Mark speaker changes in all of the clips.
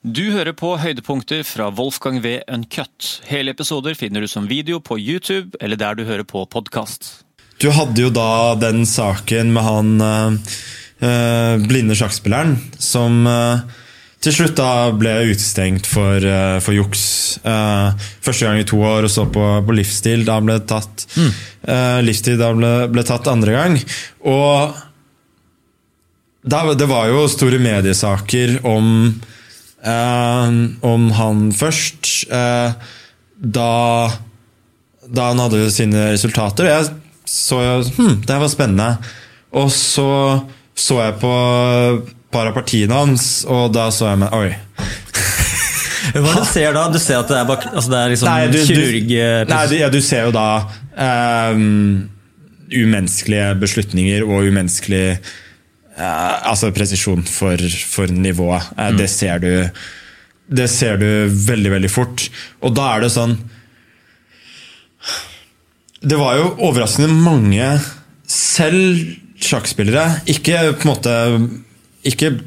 Speaker 1: Du hører på høydepunkter fra Wolfgang V. Uncut. Hele episoder finner du som video på YouTube eller der du hører på podkast.
Speaker 2: Du hadde jo da den saken med han øh, blinde sjakkspilleren som øh, til slutt da ble utestengt for, øh, for juks. første gang i to år, og så på, på livstid. Da ble det tatt mm. livstid da ble, ble tatt andre gang. Og da, det var jo store mediesaker om Uh, om han først. Uh, da, da, han hadde sine resultater. Jeg så hm, det var spennende. Og så så jeg på par av partiene hans, og da så jeg meg Oi.
Speaker 3: Hva du ser da? Du ser at det er, bak, altså det er liksom nei, du, kirurg...
Speaker 2: Du, nei, du, ja, du ser jo da um, umenneskelige beslutninger og umenneskelig uh, Altså presisjon for, for nivået. Uh, mm. Det ser du Det ser du veldig, veldig fort. Og da er det sånn det var jo overraskende mange, selv sjakkspillere, ikke på en måte Ikke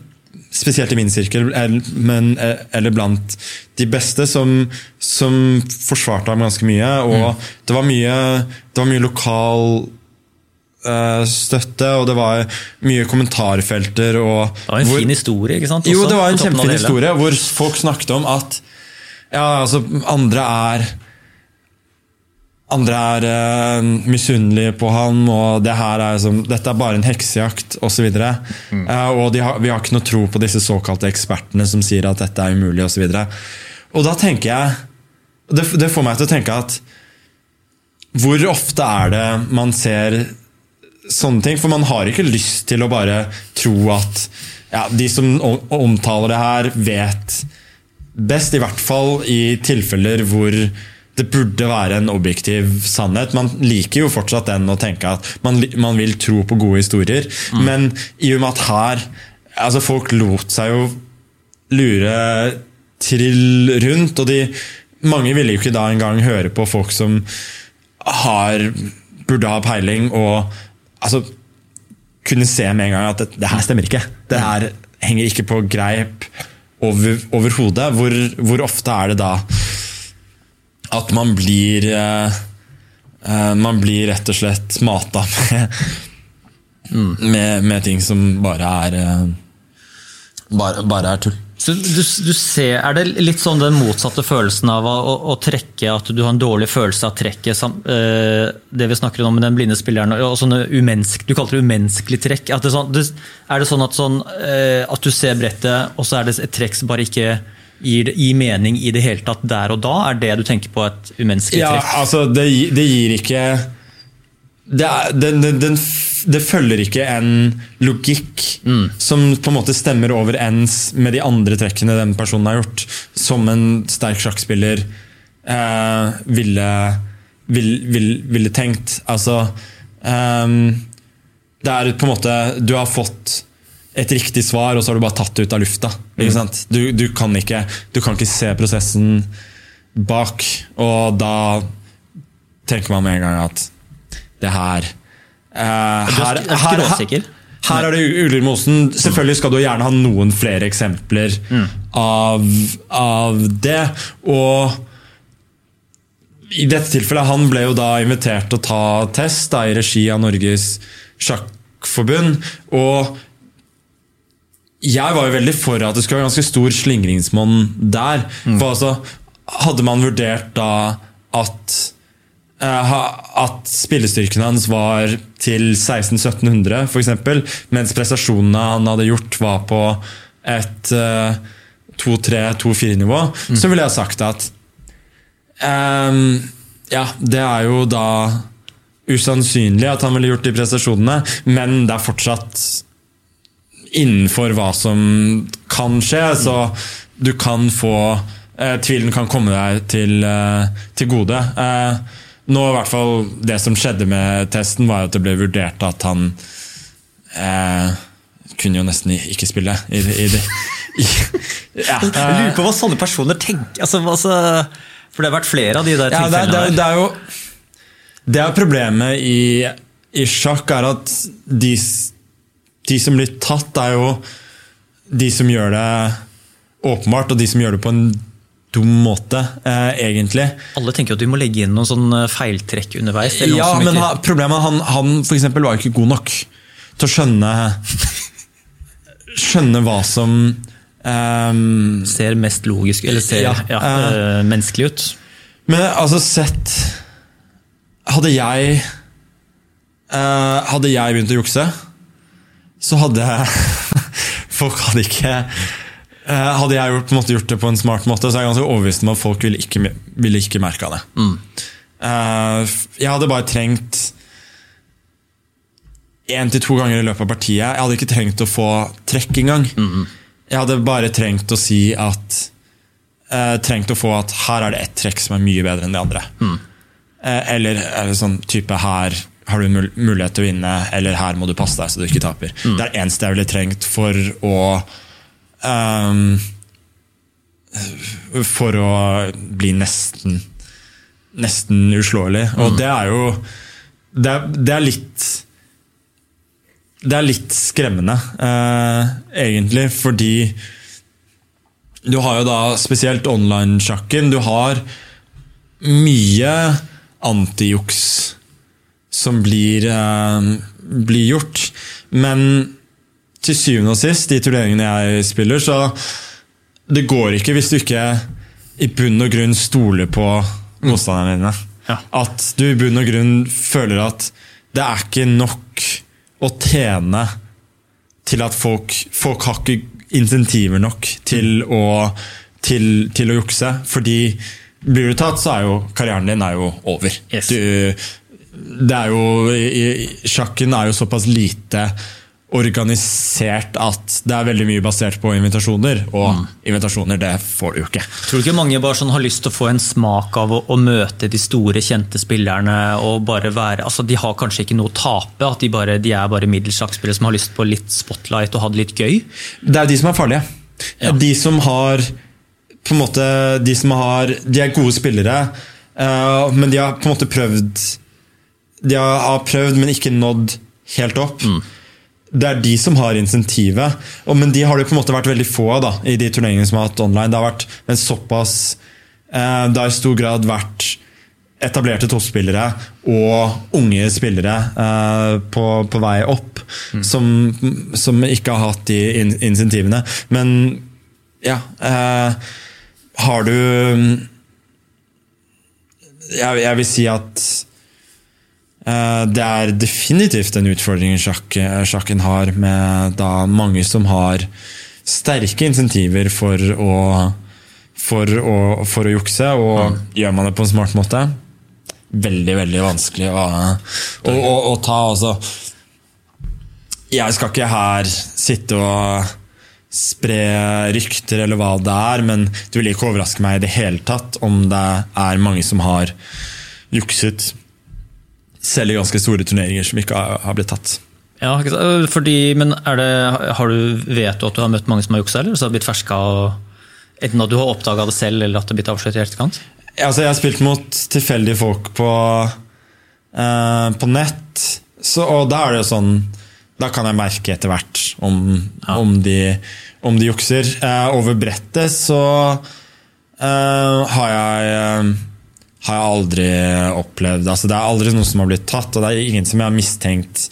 Speaker 2: spesielt i min sirkel, men, eller blant de beste, som, som forsvarte ham ganske mye. Og mm. det, var mye, det var mye lokal støtte, og det var mye kommentarfelter. Og
Speaker 3: det var en hvor, fin historie, ikke sant?
Speaker 2: Også, jo, det var en kjempefin historie, hvor folk snakket om at ja, altså, andre er andre er uh, misunnelige på ham, og det er som, dette er bare en heksejakt osv. Mm. Uh, og har, vi har ikke noe tro på disse såkalte ekspertene som sier at dette er umulig osv. Og, så og da tenker jeg det, det, får meg til å tenke at hvor ofte er det man ser sånne ting? For man har ikke lyst til å bare tro at ja, de som omtaler det her, vet best. I hvert fall i tilfeller hvor det burde være en objektiv sannhet. Man liker jo fortsatt den å tenke at man, man vil tro på gode historier. Mm. Men i og med at her altså Folk lot seg jo lure trill rundt, og de, mange ville jo ikke da engang høre på folk som har, burde ha peiling, og altså, kunne se med en gang at det, det her stemmer ikke. Det her henger ikke på greip over, overhodet. Hvor, hvor ofte er det da at man blir uh, Man blir rett og slett mata med, mm. med, med ting som bare er uh, bare, bare, er tull.
Speaker 3: Så du, du, ser, Er det litt sånn den motsatte følelsen av å, å, å trekke, at du har en dårlig følelse av trekket, uh, det vi snakker om med den blinde spilleren, og sånne umennesk, du kaller det umenneskelig trekk. Det sånn, det, er det sånn at, sånn at, du ser brettet, og så er det et trekk som bare ikke gir, gir, mening i det hele tatt der og da? Er det du tenker på et umenneskelig trekk?
Speaker 2: Ja, altså, det, det gir ikke det, den, den, den, det, følger ikke en logikk mm. som på en måte stemmer overens med de andre trekkene den personen har gjort, som en sterk sjakkspiller eh, ville, ville, ville, ville, tenkt. Altså eh, Det er på en måte Du har fått et riktig svar, og så har du bare tatt det ut av lufta. Mm. Du, du, kan ikke, du, kan ikke, se prosessen bak, og da tenker man med en gang at det her
Speaker 3: uh, her, her, her,
Speaker 2: her er det Uller Mosen. Selvfølgelig skal du gjerne ha noen flere eksempler mm. av, av, det. Og i dette tilfellet, han ble jo da invitert til å ta test da, i regi av Norges sjakkforbund. Og jeg var jo veldig for at det skulle være ganske stor slingringsmonn der. Mm. For altså, hadde man vurdert da at at spillestyrken hans var til 1600-1700 f.eks., mens prestasjonene han hadde gjort, var på et uh, 2-3-2-4-nivå, mm. så ville jeg sagt at um, Ja, det er jo da usannsynlig at han ville gjort de prestasjonene, men det er fortsatt innenfor hva som kan skje. Så du kan få uh, Tvilen kan komme deg til, uh, til gode. Eh, nå i hvert fall Det som skjedde med testen, var at det ble vurdert at han eh, kunne jo nesten ikke spille i, i det. I,
Speaker 3: ja, jeg lurer på hva sånne personer tenker. Altså, altså, for det har vært flere av de der
Speaker 2: ja. Det, det, det, er jo det er problemet i, i sjakk, er at de de som blir tatt, er jo de som gjør det åpenbart, og de som gjør det på en dum måte, eh, egentlig.
Speaker 3: Alle tenker at vi må legge inn noen sånn eh, feiltrekk underveis.
Speaker 2: Ja, men ha, problemet er han, han for eksempel var ikke god nok til å skjønne Skjønne hva som um,
Speaker 3: ser mest logisk eller ser
Speaker 2: Ja,
Speaker 3: ja,
Speaker 2: eh,
Speaker 3: menneskelig ut.
Speaker 2: Men altså, sett Hadde jeg uh, Hadde jeg begynt å jukse, så hadde Folk hadde ikke Hadde jeg gjort, måte gjort det på en smart måte, så er jeg ganske overbevist om at folk ville ikke, ville ikke merka det. Eh, jeg hadde bare trengt én til to ganger i løpet av partiet. Jeg hadde ikke trengt å få trekk engang. Jeg hadde bare trengt å si at eh, Trengt å få at her er det ett trekk som er mye bedre enn de andre. Eh, eller, eller sånn type her har du mul mulighet til å vinne, eller her må du passe deg så du ikke taper. Det er det eneste jeg ville trengt for å ehm, For å bli nesten Nesten uslåelig. Og det er jo det er, det er litt det er litt skremmende, eh, egentlig, fordi du har jo da spesielt online-sjakken. Du har mye antijuks som blir, eh, blir gjort. Men til syvende og sist, de turneringene jeg spiller, så det går ikke hvis du ikke i bunn og grunn stoler på motstanderne dine.
Speaker 3: Ja.
Speaker 2: At du i bunn og grunn føler at det er ikke nok å tjene til at folk Folk har ikke insentiver nok til å, til, til å jukse. Fordi blir du tatt, så er jo karrieren din er jo over.
Speaker 3: Yes.
Speaker 2: Du, det er jo, Sjakken er jo såpass lite organisert at det er veldig mye basert på invitasjoner. Og invitasjoner, det får du jo ikke.
Speaker 3: Tror du ikke mange bare sånn har lyst til å få en smak av å, å møte de store, kjente spillerne? og bare være, altså De har kanskje ikke noe å tape, at de, bare, de er bare middels sjakkspillere som har lyst på litt spotlight og ha det litt gøy?
Speaker 2: Det er de som er farlige.
Speaker 3: Ja.
Speaker 2: De som har på en måte, De som har De er gode spillere, uh, men de har på en måte prøvd De har, har prøvd, men ikke nådd helt opp. Det er de som har insentivet, og, men de har det på en måte vært veldig få av da, i de turneringene som har hatt online. Det har vært en såpass eh, Det har i stor grad vært etablerte toppspillere og unge spillere eh, på, på vei opp, som, som ikke har hatt de in insentivene. Men ja eh, Har du jeg, jeg vil si at det er definitivt en utfordring sjakk, sjakken har, med da mange som har sterke insentiver for å, for å, for å jukse, og gjør man det på en smart måte Veldig, veldig vanskelig å, å, å, å ta. Altså. Jeg skal ikke her sitte og spre rykter eller hva det er, men det vil ikke overraske meg i det hele tatt om det er mange som har jukset selv i ganske store turneringer som ikke har, blitt tatt.
Speaker 3: Ja? Øh, Fordi, men det, har du, Vet du at du har møtt mange som har juksa, eller så har blitt ferska? Enten at du har oppdaga det selv, eller at det har blitt avslørt i etterkant?
Speaker 2: Altså, jeg har spilt mot tilfeldige folk på, eh, på nett, så, og da er det jo sånn Da kan jeg merke etter hvert om, om, de, om de jukser. Eh, over brettet så eh, har jeg eh, har jeg aldri opplevd altså Det er aldri noe som har blitt tatt, og det er ingen som jeg har mistenkt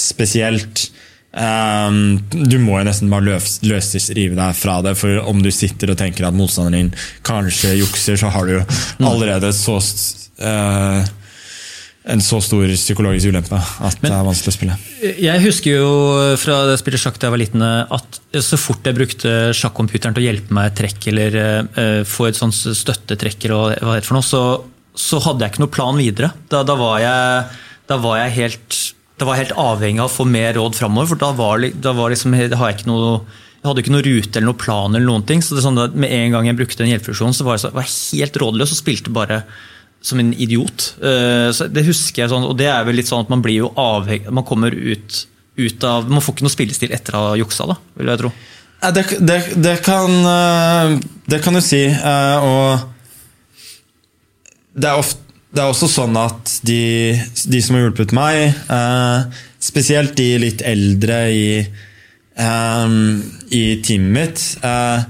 Speaker 2: spesielt. Um, du må jo nesten bare løs, løsrive deg fra det, for om du sitter og tenker at motstanderen din kanskje jukser, så har du jo allerede så, eh, en så stor psykologisk ulempe at det er vanskelig å spille.
Speaker 3: Jeg husker jo fra da jeg spilte sjakk da jeg var liten, at så fort jeg brukte sjakkcomputeren til å hjelpe meg trekk, eller uh, få et sånt støttetrekk, eller hva det heter for noe, så, så hadde jeg ikke noe plan videre. Da, da, var, jeg, da var jeg helt da var jeg helt avhengig av å få mer råd framover. For da, var, da var liksom, jeg, ikke noe, jeg hadde ikke noe rute eller noe plan. eller noen ting, så det er sånn at Med en gang jeg brukte en hjelpefunksjon, så var jeg, så, var helt rådløs og spilte bare som en idiot. Eh, så Det husker jeg sånn, og det er vel litt sånn at man blir jo avhengig Man kommer ut, ut av Man får ikke noe spillestil etter å ha juksa, da, vil jeg tro.
Speaker 2: Det, det, det, kan, eh, det kan du si. eh, Og det er, ofte, det er også sånn at de, de som har hjulpet meg, eh, spesielt de litt eldre i, eh, i teamet mitt, eh,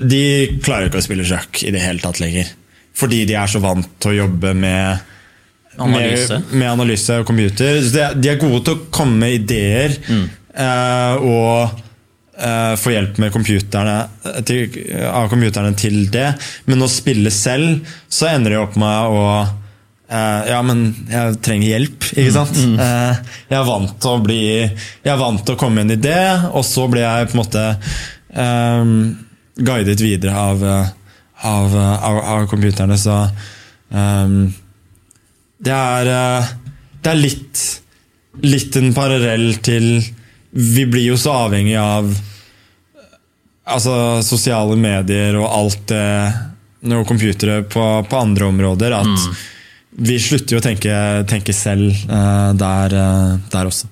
Speaker 2: de klarer ikke å spille sjakk i det hele tatt lenger. Fordi de er så vant til å jobbe med
Speaker 3: Analyse.
Speaker 2: Med, med analyse og computer. Så de, de er gode til å komme med ideer eh, og få hjelp med computerne, til, av computerne til det. Men å spille selv, så ender det opp med å Uh, ja, men jeg trenger hjelp, ikke sant? Eh, jeg er vant til å bli Jeg er vant til å komme med en idé, og så blir jeg på en måte eh, guidet videre av, eh, av, av, av computerne. Så um, det er, eh, det er litt, litt en parallell til Vi blir jo så avhengig av altså, sosiale medier og alt det og computere på, på andre områder at vi slutter jo å tenke, tenke selv uh, der, uh, der også.